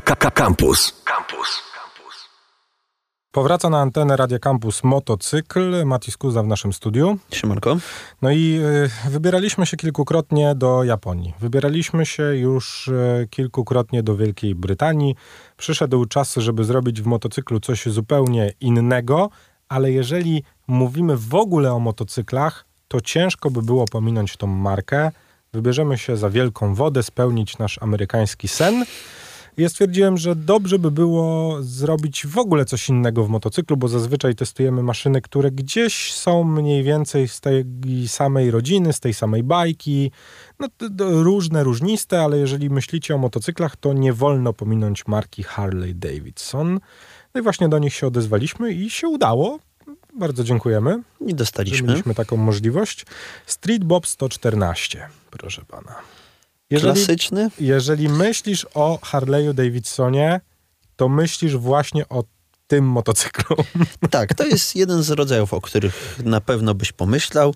Campus. Campus. Powraca na antenę Radia Campus motocykl. Matis Kuza w naszym studiu. Siemanko. No i y, wybieraliśmy się kilkukrotnie do Japonii. Wybieraliśmy się już y, kilkukrotnie do Wielkiej Brytanii. Przyszedł czas, żeby zrobić w motocyklu coś zupełnie innego, ale jeżeli mówimy w ogóle o motocyklach, to ciężko by było pominąć tą markę. Wybierzemy się za wielką wodę, spełnić nasz amerykański sen. Ja stwierdziłem, że dobrze by było zrobić w ogóle coś innego w motocyklu, bo zazwyczaj testujemy maszyny, które gdzieś są mniej więcej z tej samej rodziny, z tej samej bajki. No, różne, różniste, ale jeżeli myślicie o motocyklach, to nie wolno pominąć marki Harley Davidson. No i właśnie do nich się odezwaliśmy i się udało. Bardzo dziękujemy. I dostaliśmy. Mieliśmy taką możliwość. Street Bob 114, proszę pana. Jeżeli, Klasyczny? Jeżeli myślisz o Harley'u Davidsonie, to myślisz właśnie o tym motocyklu. Tak, to jest jeden z rodzajów, o których na pewno byś pomyślał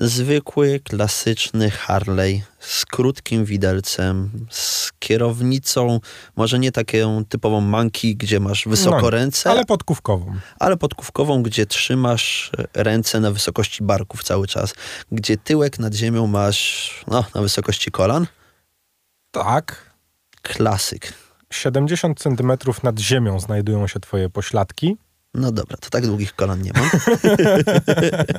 zwykły, klasyczny Harley z krótkim widelcem, z kierownicą, może nie taką typową manki, gdzie masz wysoko no, ręce. Ale podkówkową. Ale podkówkową, gdzie trzymasz ręce na wysokości barków cały czas, gdzie tyłek nad ziemią masz no, na wysokości kolan. Tak. Klasyk. 70 centymetrów nad ziemią znajdują się twoje pośladki. No dobra, to tak długich kolan nie mam.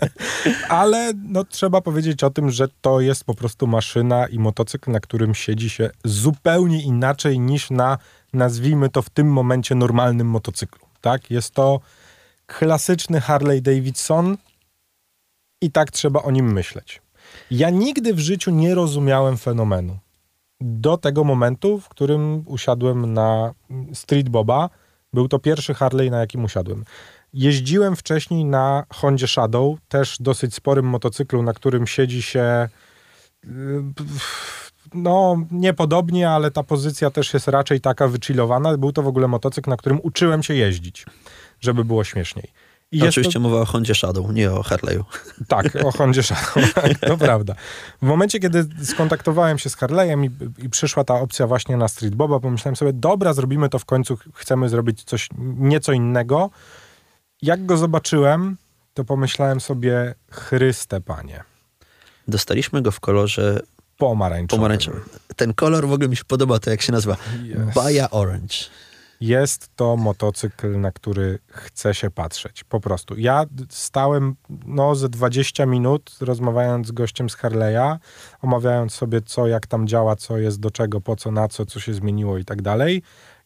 Ale no, trzeba powiedzieć o tym, że to jest po prostu maszyna i motocykl, na którym siedzi się zupełnie inaczej niż na, nazwijmy to w tym momencie, normalnym motocyklu. Tak? Jest to klasyczny Harley Davidson i tak trzeba o nim myśleć. Ja nigdy w życiu nie rozumiałem fenomenu. Do tego momentu, w którym usiadłem na Street Boba, był to pierwszy Harley, na jakim usiadłem. Jeździłem wcześniej na Hondzie Shadow, też dosyć sporym motocyklu, na którym siedzi się y, no, niepodobnie, ale ta pozycja też jest raczej taka wychillowana. Był to w ogóle motocykl, na którym uczyłem się jeździć, żeby było śmieszniej. I Oczywiście to... mowa o Hondzie Shadow, nie o Harley'u. Tak, o Hondzie Shadow, tak, to prawda. W momencie, kiedy skontaktowałem się z Harley'em i, i, przyszła ta opcja właśnie na Street Boba, pomyślałem sobie, dobra, zrobimy to w końcu, chcemy zrobić coś nieco innego. Jak go zobaczyłem, to pomyślałem sobie, Chryste Panie. Dostaliśmy go w kolorze pomarańczowym. pomarańczowym. Ten kolor w ogóle mi się podoba, to jak się nazywa. Yes. Baja Orange. Jest to motocykl, na który chce się patrzeć. Po prostu. Ja stałem no, ze 20 minut rozmawiając z gościem z Harley'a, omawiając sobie co, jak tam działa, co jest do czego, po co, na co, co się zmieniło i tak dalej.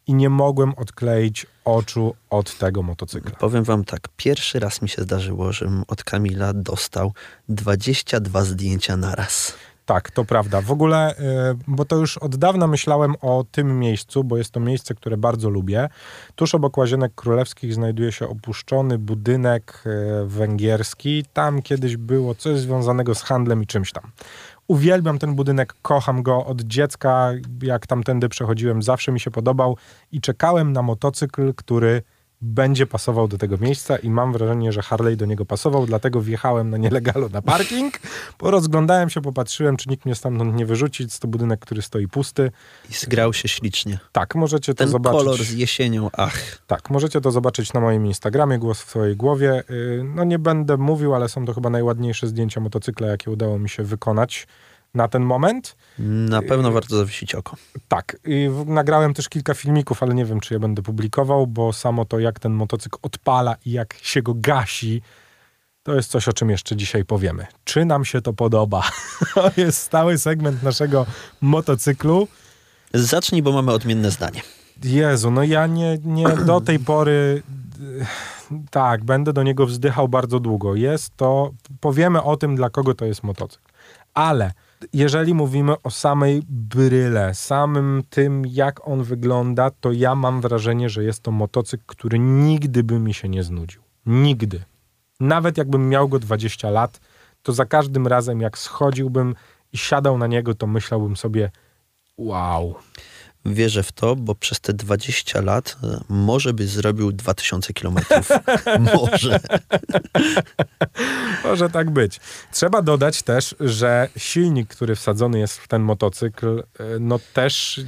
I nie mogłem odkleić oczu od tego motocykla. Powiem wam tak, pierwszy raz mi się zdarzyło, żebym od Kamila dostał 22 zdjęcia naraz. Tak, to prawda. W ogóle, y, bo to już od dawna myślałem o tym miejscu, bo jest to miejsce, które bardzo lubię. Tuż obok Łazienek Królewskich znajduje się opuszczony budynek y, węgierski. Tam kiedyś było coś związanego z handlem i czymś tam. Uwielbiam ten budynek, kocham go od dziecka. Jak tamtędy przechodziłem, zawsze mi się podobał i czekałem na motocykl, który będzie pasował do tego miejsca i mam wrażenie, że Harley do niego pasował, dlatego wjechałem na nielegalu na parking, porozglądałem się, popatrzyłem, czy nikt mnie stamtąd nie wyrzuci, jest to budynek, który stoi pusty. I zgrał się ślicznie. Tak, możecie to Ten zobaczyć. kolor z jesienią, ach. Tak, możecie to zobaczyć na moim Instagramie, głos w swojej głowie. Y, no nie będę mówił, ale są to chyba najładniejsze zdjęcia motocykla, jakie udało mi się wykonać na ten moment. Na pewno warto zawiesić oko. Tak. I nagrałem też kilka filmików, ale nie wiem, czy je będę publikował, bo samo to, jak ten motocykl odpala i jak się go gasi, to jest coś, o czym jeszcze dzisiaj powiemy. Czy nam się to podoba? to jest stały segment naszego motocyklu. Zacznij, bo mamy odmienne zdanie. Jezu, no ja nie, nie do tej pory tak, będę do niego wzdychał bardzo długo. Jest to, powiemy o tym, dla kogo to jest motocykl. Ale jeżeli mówimy o samej bryle, samym tym, jak on wygląda, to ja mam wrażenie, że jest to motocykl, który nigdy by mi się nie znudził. Nigdy. Nawet jakbym miał go 20 lat, to za każdym razem, jak schodziłbym i siadał na niego, to myślałbym sobie, wow. Wierzę w to, bo przez te 20 lat e, może by zrobił 2000 kilometrów. może. może tak być. Trzeba dodać też, że silnik, który wsadzony jest w ten motocykl, e, no też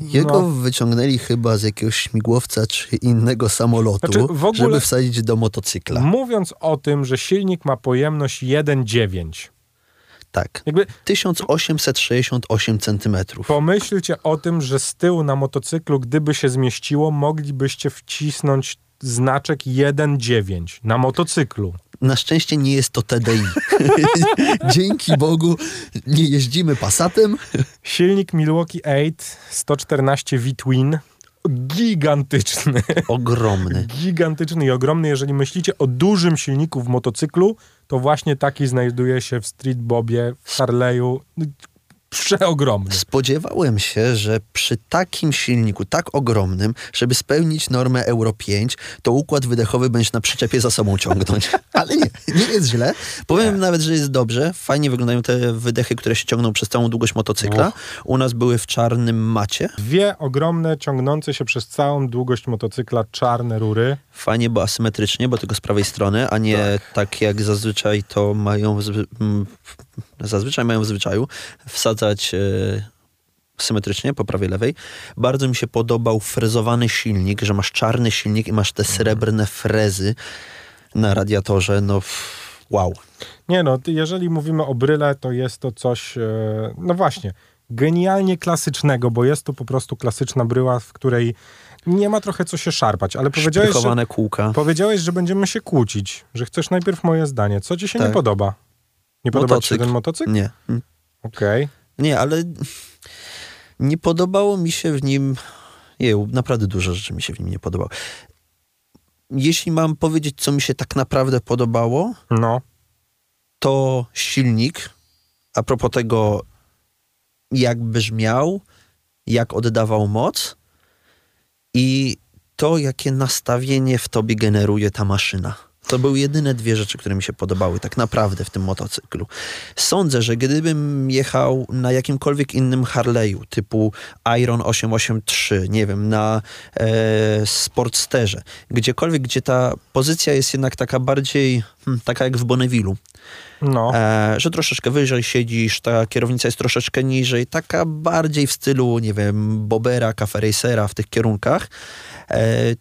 Jego No. wyciągnęli chyba z jakiegoś śmigłowca czy innego samolotu, Znaczy, w ogóle- żeby wsadzić do motocykla. Mówiąc o tym, że silnik ma pojemność 1,9. Tak. Jakby 1868 centymetrów. pomyślcie o tym, że z tyłu na motocyklu, gdyby się zmieściło, moglibyście wcisnąć znaczek 1,9 na motocyklu. Na szczęście nie jest to TDI. Dzięki Bogu nie jeździmy Passatem. Silnik Milwaukee 8 114 V-Twin. Gigantyczny. Ogromny. Gigantyczny i ogromny. Jeżeli myślicie o dużym silniku w motocyklu, to właśnie taki znajduje się w Street Bobie, w Harley'u. Przeogromny. Spodziewałem się, że przy takim silniku, tak ogromnym, żeby spełnić normę Euro 5, to układ wydechowy będziesz na przyczepie za sobą ciągnąć. Ale nie, nie jest źle. Powiem nawet, że jest dobrze. Fajnie wyglądają te wydechy, które się ciągną przez całą długość motocykla. U nas były w czarnym macie. Dwie ogromne, ciągnące się przez całą długość motocykla czarne rury. Fajnie, bo asymetrycznie, bo tylko z prawej strony, a nie tak, jak zazwyczaj to mają zwy- mm, zazwyczaj mają w zwyczaju wsadzać e, symetrycznie po prawej lewej. Bardzo mi się podobał frezowany silnik, że masz czarny silnik i masz te srebrne frezy na radiatorze. No wow. Nie no, jeżeli mówimy o bryle, to jest to coś, e, no właśnie, genialnie klasycznego, bo jest to po prostu klasyczna bryła, w której nie ma trochę co się szarpać, ale powiedziałeś, że, kółka. powiedziałeś, że będziemy się kłócić, że chcesz najpierw moje zdanie. Co ci się nie Tak. podoba? Nie podoba ci się Motocykl. ten motocykl? Nie. Okej. Nie, ale nie podobało mi się w nim. Nie, naprawdę dużo rzeczy mi się w nim nie podobało. Jeśli mam powiedzieć, co mi się tak naprawdę podobało, No, to silnik. A propos tego, jak brzmiał, jak oddawał moc i to, jakie nastawienie w tobie generuje ta maszyna. To były jedyne dwie rzeczy, które mi się podobały tak naprawdę w tym motocyklu. Sądzę, że gdybym jechał na jakimkolwiek innym Harley'u, typu Iron 883, nie wiem, na e, Sportsterze, gdziekolwiek, gdzie ta pozycja jest jednak taka bardziej, hmm, taka jak w Bonnevillu, no. e, że troszeczkę wyżej siedzisz, ta kierownica jest troszeczkę niżej, taka bardziej w stylu, nie wiem, Bobera, Cafe Racera w tych kierunkach, e,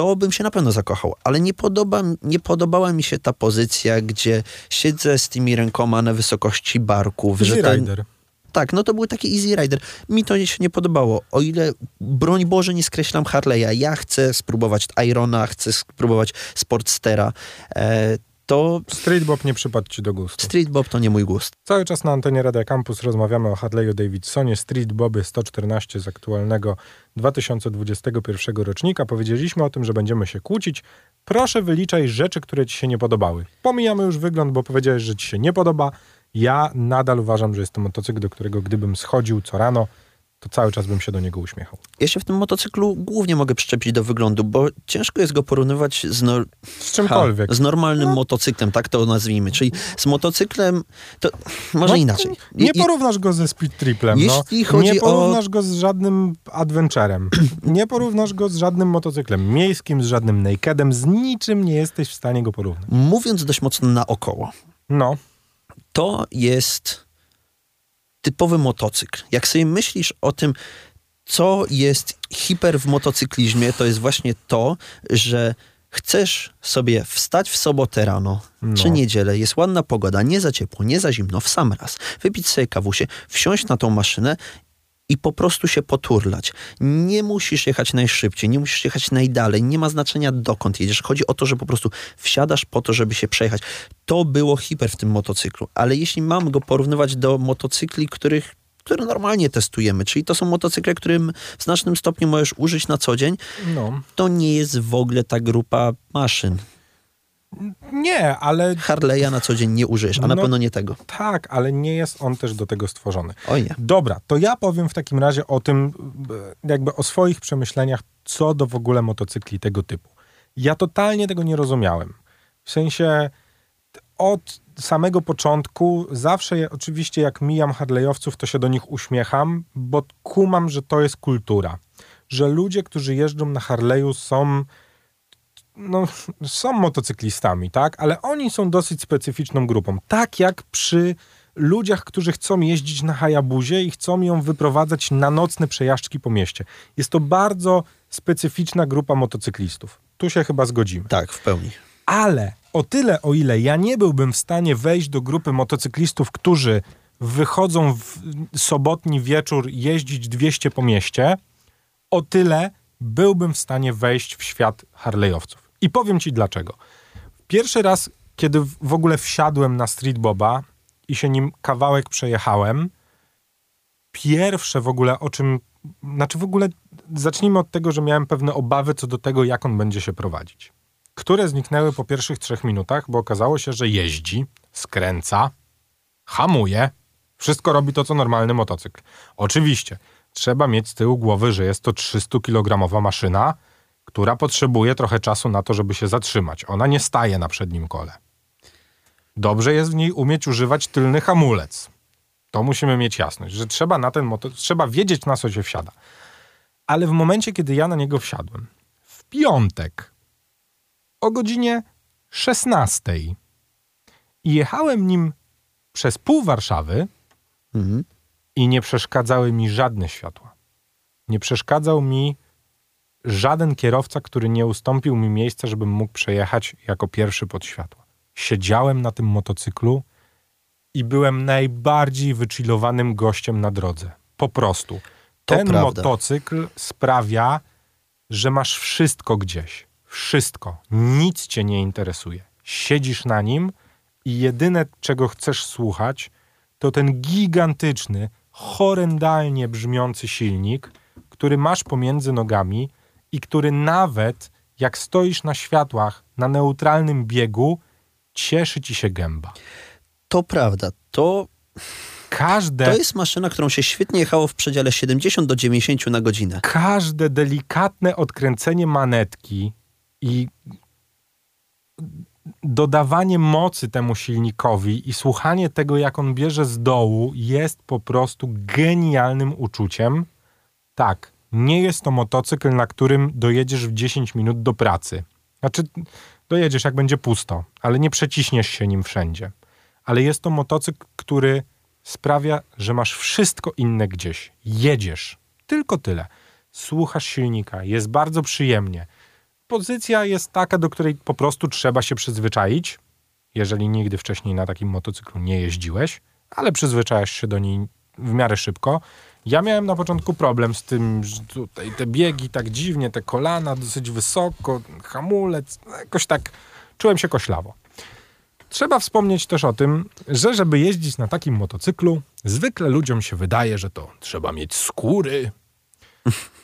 to bym się na pewno zakochał. Ale nie, podoba, nie podobała mi się ta pozycja, gdzie siedzę z tymi rękoma na wysokości barków. Easy ten, Rider. tak, no to był taki Easy Rider. Mi to się nie podobało. O ile, broń Boże, nie skreślam Harley'a, ja chcę spróbować Irona, chcę spróbować Sportstera, e, to Street Bob nie przypadł ci do gustu. Street Bob to nie mój gust. Cały czas na antenie Radia Campus rozmawiamy o Harley'u Davidsonie Street Boby 114 z aktualnego 2021 rocznika. Powiedzieliśmy o tym, że będziemy się kłócić. Proszę wyliczaj rzeczy, które ci się nie podobały. Pomijamy już wygląd, bo powiedziałeś, że ci się nie podoba. Ja nadal uważam, że jest to motocykl, do którego gdybym schodził co rano, to cały czas bym się do niego uśmiechał. Ja się w tym motocyklu głównie mogę przyczepić do wyglądu, bo ciężko jest go porównywać z, no, Z czymkolwiek. No. z normalnym motocyklem, tak to nazwijmy. Czyli z motocyklem, to może No, inaczej. Nie porównasz go ze Speed Triplem. Jeśli no. chodzi nie o- porównasz go z żadnym adventurem. nie porównasz go z żadnym motocyklem miejskim, z żadnym nakedem. Z niczym nie jesteś w stanie go porównać. Mówiąc dość mocno naokoło, No, to jest typowy motocykl. Jak sobie myślisz o tym, co jest hiper w motocyklizmie, to jest właśnie to, że chcesz sobie wstać w sobotę rano No. czy niedzielę, jest ładna pogoda, nie za ciepło, nie za zimno, w sam raz, wypić sobie kawusie, wsiąść na tą maszynę i po prostu się poturlać. Nie musisz jechać najszybciej, nie musisz jechać najdalej, nie ma znaczenia dokąd jedziesz. Chodzi o to, że po prostu wsiadasz po to, żeby się przejechać. To było hiper w tym motocyklu, ale jeśli mam go porównywać do motocykli, których które normalnie testujemy, czyli to są motocykle, którym w znacznym stopniu możesz użyć na co dzień, no. to nie jest w ogóle ta grupa maszyn. Nie, ale Harley'a na co dzień nie użyjesz, a na No. pewno nie tego. tak, ale nie jest on też do tego stworzony. O nie. Dobra, to ja powiem w takim razie o tym, jakby o swoich przemyśleniach co do w ogóle motocykli tego typu. Ja totalnie tego nie rozumiałem. W sensie od samego początku zawsze je, oczywiście jak mijam Harley'owców, to się do nich uśmiecham, bo kumam, że to jest kultura. Że ludzie, którzy jeżdżą na Harley'u są no, są motocyklistami, tak? Ale oni są dosyć specyficzną grupą. Tak jak przy ludziach, którzy chcą jeździć na Hayabuzie i chcą ją wyprowadzać na nocne przejażdżki po mieście. Jest to bardzo specyficzna grupa motocyklistów. Tu się chyba zgodzimy. Tak, w pełni. Ale o tyle, o ile ja nie byłbym w stanie wejść do grupy motocyklistów, którzy wychodzą w sobotni wieczór jeździć 200 po mieście, o tyle byłbym w stanie wejść w świat Harley'owców. I powiem ci dlaczego. Pierwszy raz, kiedy w ogóle wsiadłem na Street Boba i się nim kawałek przejechałem, pierwsze w ogóle o czym, znaczy w ogóle zacznijmy od tego, że miałem pewne obawy co do tego, jak on będzie się prowadzić. Które zniknęły po pierwszych trzech minutach, bo okazało się, że jeździ, skręca, hamuje, wszystko robi to, co normalny motocykl. Oczywiście, trzeba mieć z tyłu głowy, że jest to 300-kilogramowa maszyna, która potrzebuje trochę czasu na to, żeby się zatrzymać. Ona nie staje na przednim kole. Dobrze jest w niej umieć używać tylny hamulec. To musimy mieć jasność, że trzeba na ten motor, trzeba wiedzieć na co się wsiada. Ale w momencie, kiedy ja na niego wsiadłem, w piątek o godzinie 16 i jechałem nim przez pół Warszawy Mhm. i nie przeszkadzały mi żadne światła. Nie przeszkadzał mi żaden kierowca, który nie ustąpił mi miejsca, żebym mógł przejechać jako pierwszy pod światła. Siedziałem na tym motocyklu i byłem najbardziej wychillowanym gościem na drodze. Po prostu. To Ten prawda. motocykl sprawia, że masz wszystko gdzieś. Wszystko. Nic cię nie interesuje. Siedzisz na nim i jedyne, czego chcesz słuchać, to ten gigantyczny, horrendalnie brzmiący silnik, który masz pomiędzy nogami i który nawet jak stoisz na światłach na neutralnym biegu, cieszy ci się gęba. To prawda. To, Każde, to jest maszyna, którą się świetnie jechało w przedziale 70 do 90 na godzinę. każde delikatne odkręcenie manetki i dodawanie mocy temu silnikowi i słuchanie tego, jak on bierze z dołu, jest po prostu genialnym uczuciem. Tak, nie jest to motocykl, na którym dojedziesz w 10 minut do pracy. Znaczy, dojedziesz jak będzie pusto, ale nie przeciśniesz się nim wszędzie. Ale jest to motocykl, który sprawia, że masz wszystko inne gdzieś. Jedziesz. Tylko tyle. Słuchasz silnika, jest bardzo przyjemnie. Pozycja jest taka, do której po prostu trzeba się przyzwyczaić, jeżeli nigdy wcześniej na takim motocyklu nie jeździłeś, ale przyzwyczajasz się do niej w miarę szybko. Ja miałem na początku problem z tym, że tutaj te biegi tak dziwnie, te kolana dosyć wysoko, hamulec, jakoś tak czułem się koślawo. Trzeba wspomnieć też o tym, że żeby jeździć na takim motocyklu, zwykle ludziom się wydaje, że to trzeba mieć skóry,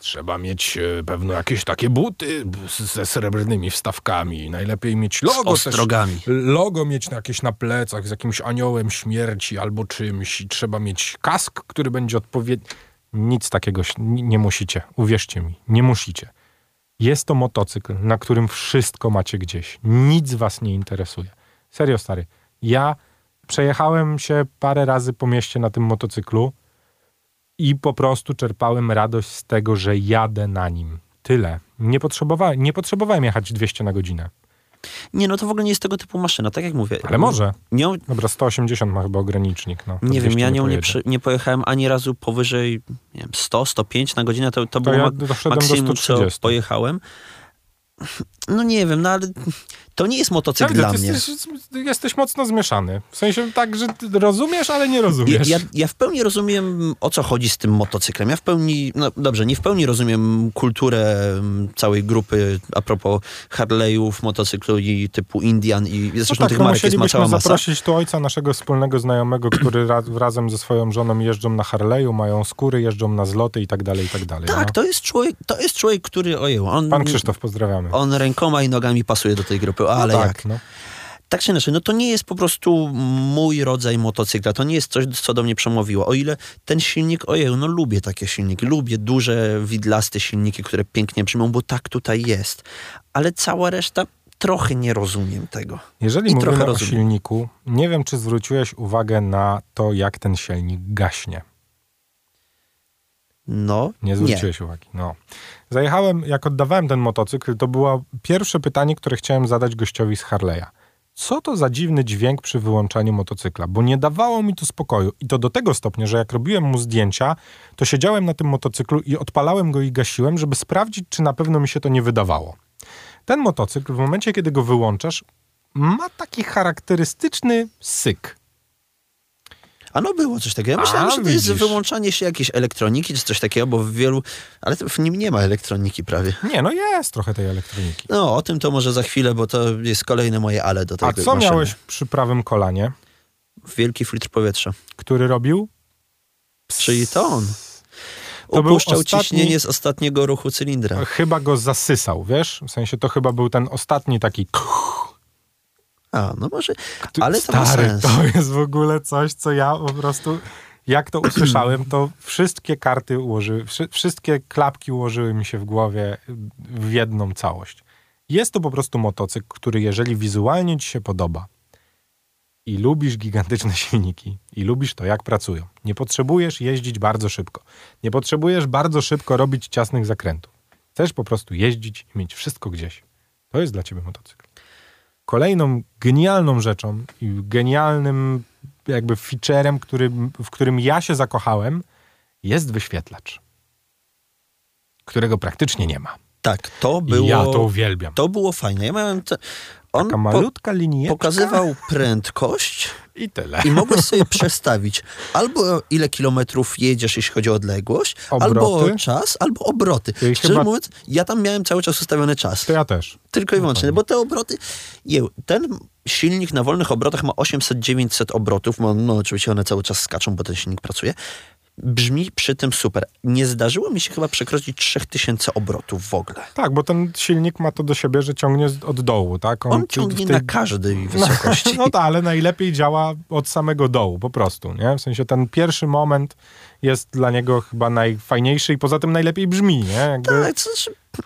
trzeba mieć e, pewno jakieś takie buty z- ze srebrnymi wstawkami, najlepiej mieć logo też, ostrogami. logo mieć na jakieś na plecach z jakimś aniołem śmierci albo czymś i trzeba mieć kask, który będzie odpowiedni. Nic takiego nie musicie, uwierzcie mi, nie musicie. Jest to motocykl, na którym wszystko macie gdzieś. Nic was nie interesuje. Serio, stary. Ja przejechałem się parę razy po mieście na tym motocyklu i po prostu czerpałem radość z tego, że jadę na nim. Tyle. Nie potrzebowałem, nie potrzebowałem jechać 200 na godzinę. Nie, no to w ogóle nie jest tego typu maszyna, tak jak mówię. Ale może. Nią, Dobra, 180 ma chyba ogranicznik. No, nie wiem, 200 ja nią nie, przy, nie pojechałem ani razu powyżej wiem, 100, 105 na godzinę, to, to, To było ja ma- doszedłem do maksimum, co 130. pojechałem. No nie wiem, no ale to nie jest motocykl Ja dla mnie. Jesteś, jesteś mocno zmieszany. W sensie tak, że rozumiesz, ale nie Ja, rozumiesz. ja, ja w pełni rozumiem, o co chodzi z tym motocyklem. Ja w pełni, no dobrze, nie w pełni rozumiem kulturę mm, całej grupy a propos Harley'ów, motocyklu i typu Indian i No zresztą tak, tych no marek jest ma cała musielibyśmy masa. zaprosić tu ojca naszego wspólnego znajomego, który ra, razem ze swoją żoną jeżdżą na Harley'u, mają skóry, jeżdżą na zloty i tak dalej, i tak dalej. Tak, no. to jest człowiek, to jest człowiek, który, ojej, on, Pan Krzysztof, pozdrawiamy. On rękoma i nogami pasuje do tej grupy, ale no tak, jak? No. Tak czy inaczej, no to nie jest po prostu mój rodzaj motocykla, to nie jest coś, co do mnie przemówiło. O ile ten silnik, ojej, no lubię takie silniki, lubię duże, widlaste silniki, które pięknie brzmią, bo tak tutaj jest. Ale cała reszta, trochę nie rozumiem tego. Jeżeli I mówimy o rozumiem. silniku, nie wiem, czy zwróciłeś uwagę na to, jak ten silnik gaśnie. No, Nie nie. zwróciłeś uwagi. No. Zajechałem, jak oddawałem ten motocykl, to było pierwsze pytanie, które chciałem zadać gościowi z Harley'a. co to za dziwny dźwięk przy wyłączaniu motocykla, bo nie dawało mi to spokoju. I to do tego stopnia, że jak robiłem mu zdjęcia, to siedziałem na tym motocyklu i odpalałem go i gasiłem, żeby sprawdzić, czy na pewno mi się to nie wydawało. Ten motocykl, w momencie, kiedy go wyłączasz, ma taki charakterystyczny syk. A no było coś takiego. Ja myślałem, A, że to jest widzisz. wyłączanie się jakiejś elektroniki czy coś takiego, bo w wielu... Ale w nim nie ma elektroniki prawie. Nie, no jest trochę tej elektroniki. No, o tym to może za chwilę, bo to jest kolejne moje ale do tej A co maszyny. miałeś przy prawym kolanie, Wielki filtr powietrza. który robił? Czyli to on. To był Upuszczał ostatni- ciśnienie z ostatniego ruchu cylindra. Chyba go zasysał, wiesz? W sensie to chyba był ten ostatni taki... A, no może... Ale to ma sens. to jest w ogóle coś, co ja po prostu... Jak to usłyszałem, to wszystkie karty ułożyły, wszy- wszystkie klapki ułożyły mi się w głowie w jedną całość. Jest to po prostu motocykl, który jeżeli wizualnie ci się podoba i lubisz gigantyczne silniki i lubisz to, jak pracują, nie potrzebujesz jeździć bardzo szybko. Nie potrzebujesz bardzo szybko robić ciasnych zakrętów. Chcesz po prostu jeździć i mieć wszystko gdzieś. To jest dla ciebie motocykl. Kolejną genialną rzeczą i genialnym jakby featurem, który, w którym ja się zakochałem, jest wyświetlacz, którego praktycznie nie ma. Tak, to było... ja to uwielbiam. To było fajne. Ja miałem... Te... On Taka po... malutka linijeczka pokazywał prędkość i tyle. i mogłeś sobie przestawić albo ile kilometrów jedziesz, jeśli chodzi o odległość, albo Obroty. czas, albo obroty. I Szczerze chyba- mówiąc, ja tam miałem cały czas ustawiony czas. To ja też. Tylko i wyłącznie, bo te obroty... Ten silnik na wolnych obrotach ma 800-900 obrotów, no, no oczywiście one cały czas skaczą, bo ten silnik pracuje. Brzmi przy tym super. Nie zdarzyło mi się chyba przekroczyć 3000 obrotów w ogóle. Tak, bo ten silnik ma to do siebie, że ciągnie od dołu, tak? On w ciągnie tej- na każdej wysokości. No tak, ale najlepiej działa od samego dołu, po prostu, nie? W sensie ten pierwszy moment jest dla niego chyba najfajniejszy i poza tym najlepiej brzmi, nie? Jakby, Tak,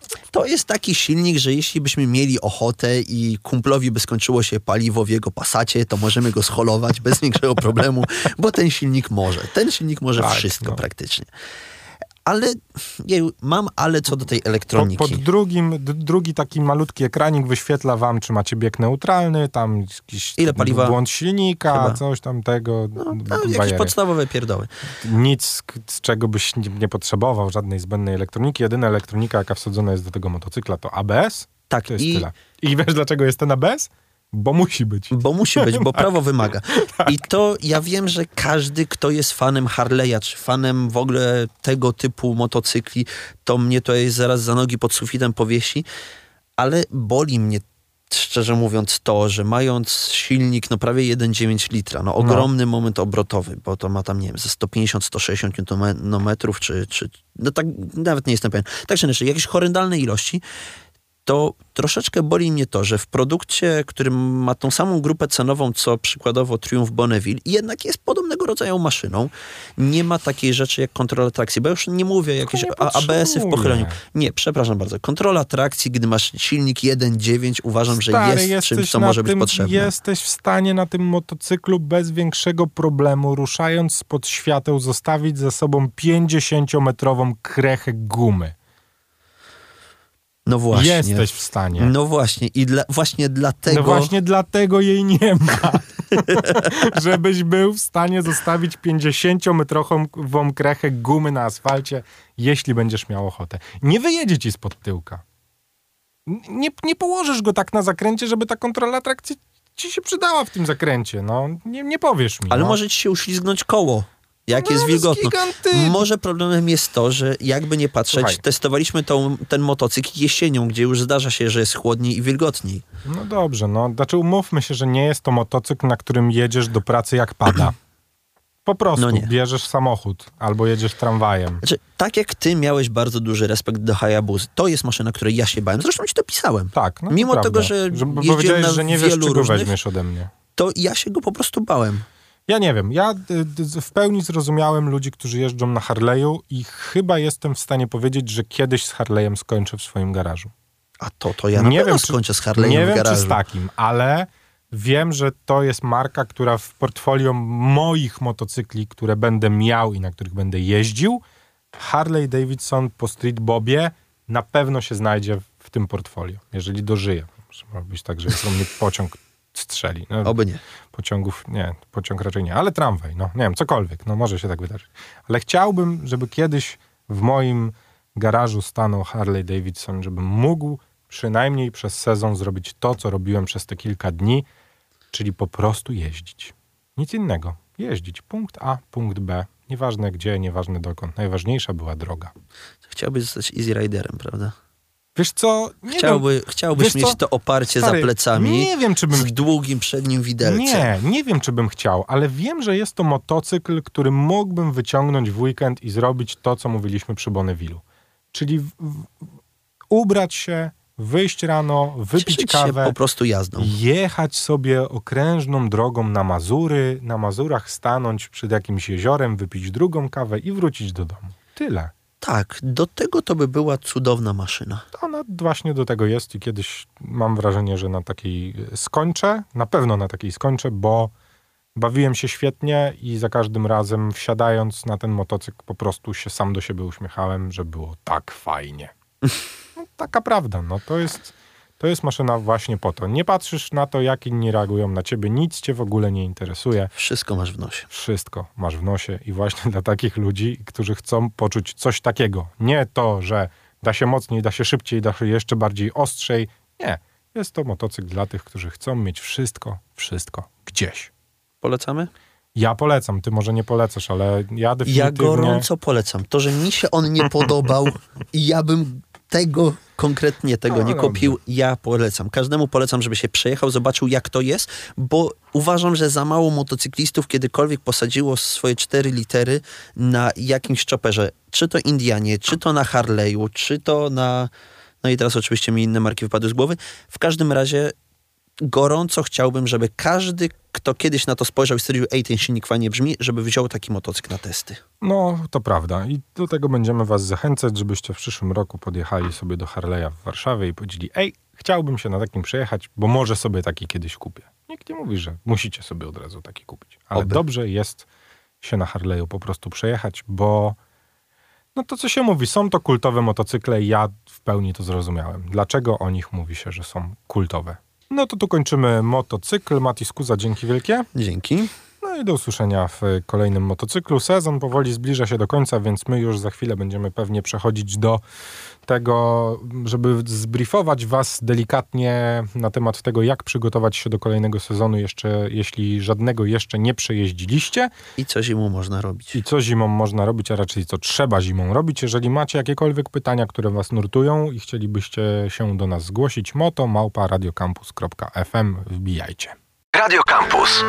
to, to jest taki silnik, że jeśli byśmy mieli ochotę i kumplowi by skończyło się paliwo w jego pasacie, to możemy go scholować bez większego problemu, bo ten silnik może. Ten silnik może Tak, wszystko no. praktycznie. Ale jeju, mam ale co do tej elektroniki. pod drugim, d- drugi taki malutki ekranik wyświetla wam, czy macie bieg neutralny, tam jakiś Ile paliwa? błąd silnika, Chyba. coś tam tego, no, b- no, jakieś podstawowe pierdoły. Nic, z czego byś nie, nie potrzebował, żadnej zbędnej elektroniki. Jedyna elektronika, jaka wsadzona jest do tego motocykla, to ABS. Tak, To jest i tyle. I wiesz, dlaczego jest ten ABS? Bo musi być. Bo musi być, bo prawo wymaga. Tak. I to ja wiem, że każdy, kto jest fanem Harley'a, czy fanem w ogóle tego typu motocykli, to mnie to jest zaraz za nogi pod sufitem powiesi, ale boli mnie szczerze mówiąc to, że mając silnik no prawie 1,9 litra, no ogromny moment obrotowy, bo to ma tam, nie wiem, ze 150-160 Nm, czy, czy no tak, nawet nie jestem pewien. Tak czy inaczej, jakieś horrendalne ilości, to troszeczkę boli mnie to, że w produkcie, który ma tą samą grupę cenową, co przykładowo Triumph Bonneville, jednak jest podobnego rodzaju maszyną, nie ma takiej rzeczy jak kontrola trakcji, bo już nie mówię jakieś ABS-y w pochyleniu. Nie, przepraszam bardzo. Kontrola trakcji, gdy masz silnik 1.9, uważam, że Stary, jest czymś, co może być tym, potrzebne. Jesteś w stanie na tym motocyklu bez większego problemu, ruszając spod świateł, zostawić za sobą 50-metrową krechę gumy. No właśnie. Jesteś w stanie. No właśnie. I dla, właśnie dlatego... No właśnie dlatego jej nie ma. Żebyś był w stanie zostawić 50-metrową krechę gumy na asfalcie, jeśli będziesz miał ochotę. Nie wyjedzie ci spod tyłka. Nie, nie położysz go tak na zakręcie, żeby ta kontrola trakcji ci się przydała w tym zakręcie. No, nie, nie powiesz mi. Ale no. może ci się uślizgnąć koło, jak No, jest wilgotno. Może problemem jest to, że jakby nie patrzeć, Słuchaj. testowaliśmy tą, ten motocykl jesienią, gdzie już zdarza się, że jest chłodniej i wilgotniej. No dobrze, no. Znaczy umówmy się, że nie jest to motocykl, na którym jedziesz do pracy jak pada. Po prostu No nie. bierzesz samochód albo jedziesz tramwajem. Znaczy, tak jak ty miałeś bardzo duży respekt do Hayabusa, to jest maszyna, której ja się bałem. Zresztą ci to pisałem. Tak, no to Mimo prawda. tego, że bo jeździłem powiedziałeś, na że nie wiesz, czego różnych- weźmiesz ode mnie. To ja się go po prostu bałem. Ja nie wiem, ja w pełni zrozumiałem ludzi, którzy jeżdżą na Harley'u i chyba jestem w stanie powiedzieć, że kiedyś z Harley'em skończę w swoim garażu. A to, to ja nie wiem, czy- skończę z Harley'em Nie w wiem, czy z takim, ale wiem, że to jest marka, która w portfolio moich motocykli, które będę miał i na których będę jeździł, Harley Davidson po Street Bobie na pewno się znajdzie w tym portfolio, jeżeli dożyję. Może być tak, że jest u mnie pociąg strzeli. No, Oby nie. pociągów, nie, pociąg raczej nie, ale tramwaj, no nie wiem, cokolwiek, no może się tak wydarzyć. Ale chciałbym, żeby kiedyś w moim garażu stanął Harley Davidson, żebym mógł przynajmniej przez sezon zrobić to, co robiłem przez te kilka dni, czyli po prostu jeździć. Nic innego. Jeździć. Punkt A, punkt B. Nieważne gdzie, nieważne dokąd. Najważniejsza była droga. Chciałbyś zostać easy riderem, prawda? Wiesz co? Nie Chciałby, chciałbyś Wiesz mieć co? to oparcie Stary, za plecami Nie wiem, czy bym z długim przednim widelcem. Nie, nie wiem, czy bym chciał, ale wiem, że jest to motocykl, który mógłbym wyciągnąć w weekend i zrobić to, co mówiliśmy przy Bonnevillu. Czyli w, w, ubrać się, wyjść rano, wypić Cieszyć kawę, po prostu jazdą. jechać sobie okrężną drogą na Mazury, na Mazurach stanąć przed jakimś jeziorem, wypić drugą kawę i wrócić do domu. Tyle. Tak, do tego to by była cudowna maszyna. Ona właśnie do tego jest i kiedyś mam wrażenie, że na takiej skończę, na pewno na takiej skończę, bo bawiłem się świetnie i za każdym razem wsiadając na ten motocykl po prostu się sam do siebie uśmiechałem, że było tak fajnie. No, taka prawda, no to jest, to jest maszyna właśnie po to. Nie patrzysz na to, jak inni reagują na ciebie, nic cię w ogóle nie interesuje. Wszystko masz w nosie. Wszystko masz w nosie i właśnie dla takich ludzi, którzy chcą poczuć coś takiego. Nie to, że da się mocniej, da się szybciej, da się jeszcze bardziej ostrzej. Nie. Jest to motocykl dla tych, którzy chcą mieć wszystko, wszystko gdzieś. Polecamy? Ja polecam, ty może nie polecasz, ale ja definitywnie... Ja gorąco polecam. To, że mi się on nie podobał i ja bym tego konkretnie tego No, nie kupił, ja polecam. Każdemu polecam, żeby się przejechał, zobaczył jak to jest, bo uważam, że za mało motocyklistów kiedykolwiek posadziło swoje cztery litery na jakimś chopperze. Czy to Indianie, czy to na Harley'u, czy to na... No i teraz oczywiście mi inne marki wypadły z głowy. W każdym razie gorąco chciałbym, żeby każdy, kto kiedyś na to spojrzał i stwierdził, ej, ten silnik fajnie brzmi, żeby wziął taki motocykl na testy. No, to prawda. I do tego będziemy was zachęcać, żebyście w przyszłym roku podjechali sobie do Harley'a w Warszawie i powiedzieli, ej, chciałbym się na takim przejechać, bo może sobie taki kiedyś kupię. Nikt nie mówi, że musicie sobie od razu taki kupić. Ale Oby. dobrze jest się na Harley'u po prostu przejechać, bo no to co się mówi, są to kultowe motocykle i ja w pełni to zrozumiałem. Dlaczego o nich mówi się, że są kultowe? No to tu kończymy motocykl. Matis Kuza, dzięki wielkie. Dzięki. No i do usłyszenia w kolejnym motocyklu. Sezon powoli zbliża się do końca, więc my już za chwilę będziemy pewnie przechodzić do tego, żeby zbriefować Was delikatnie na temat tego, jak przygotować się do kolejnego sezonu, jeszcze, jeśli żadnego jeszcze nie przejeździliście I co zimą można robić? i co zimą można robić, a raczej co trzeba zimą robić. Jeżeli macie jakiekolwiek pytania, które Was nurtują i chcielibyście się do nas zgłosić, moto małpa radiocampus.fm wbijajcie. Radio Campus.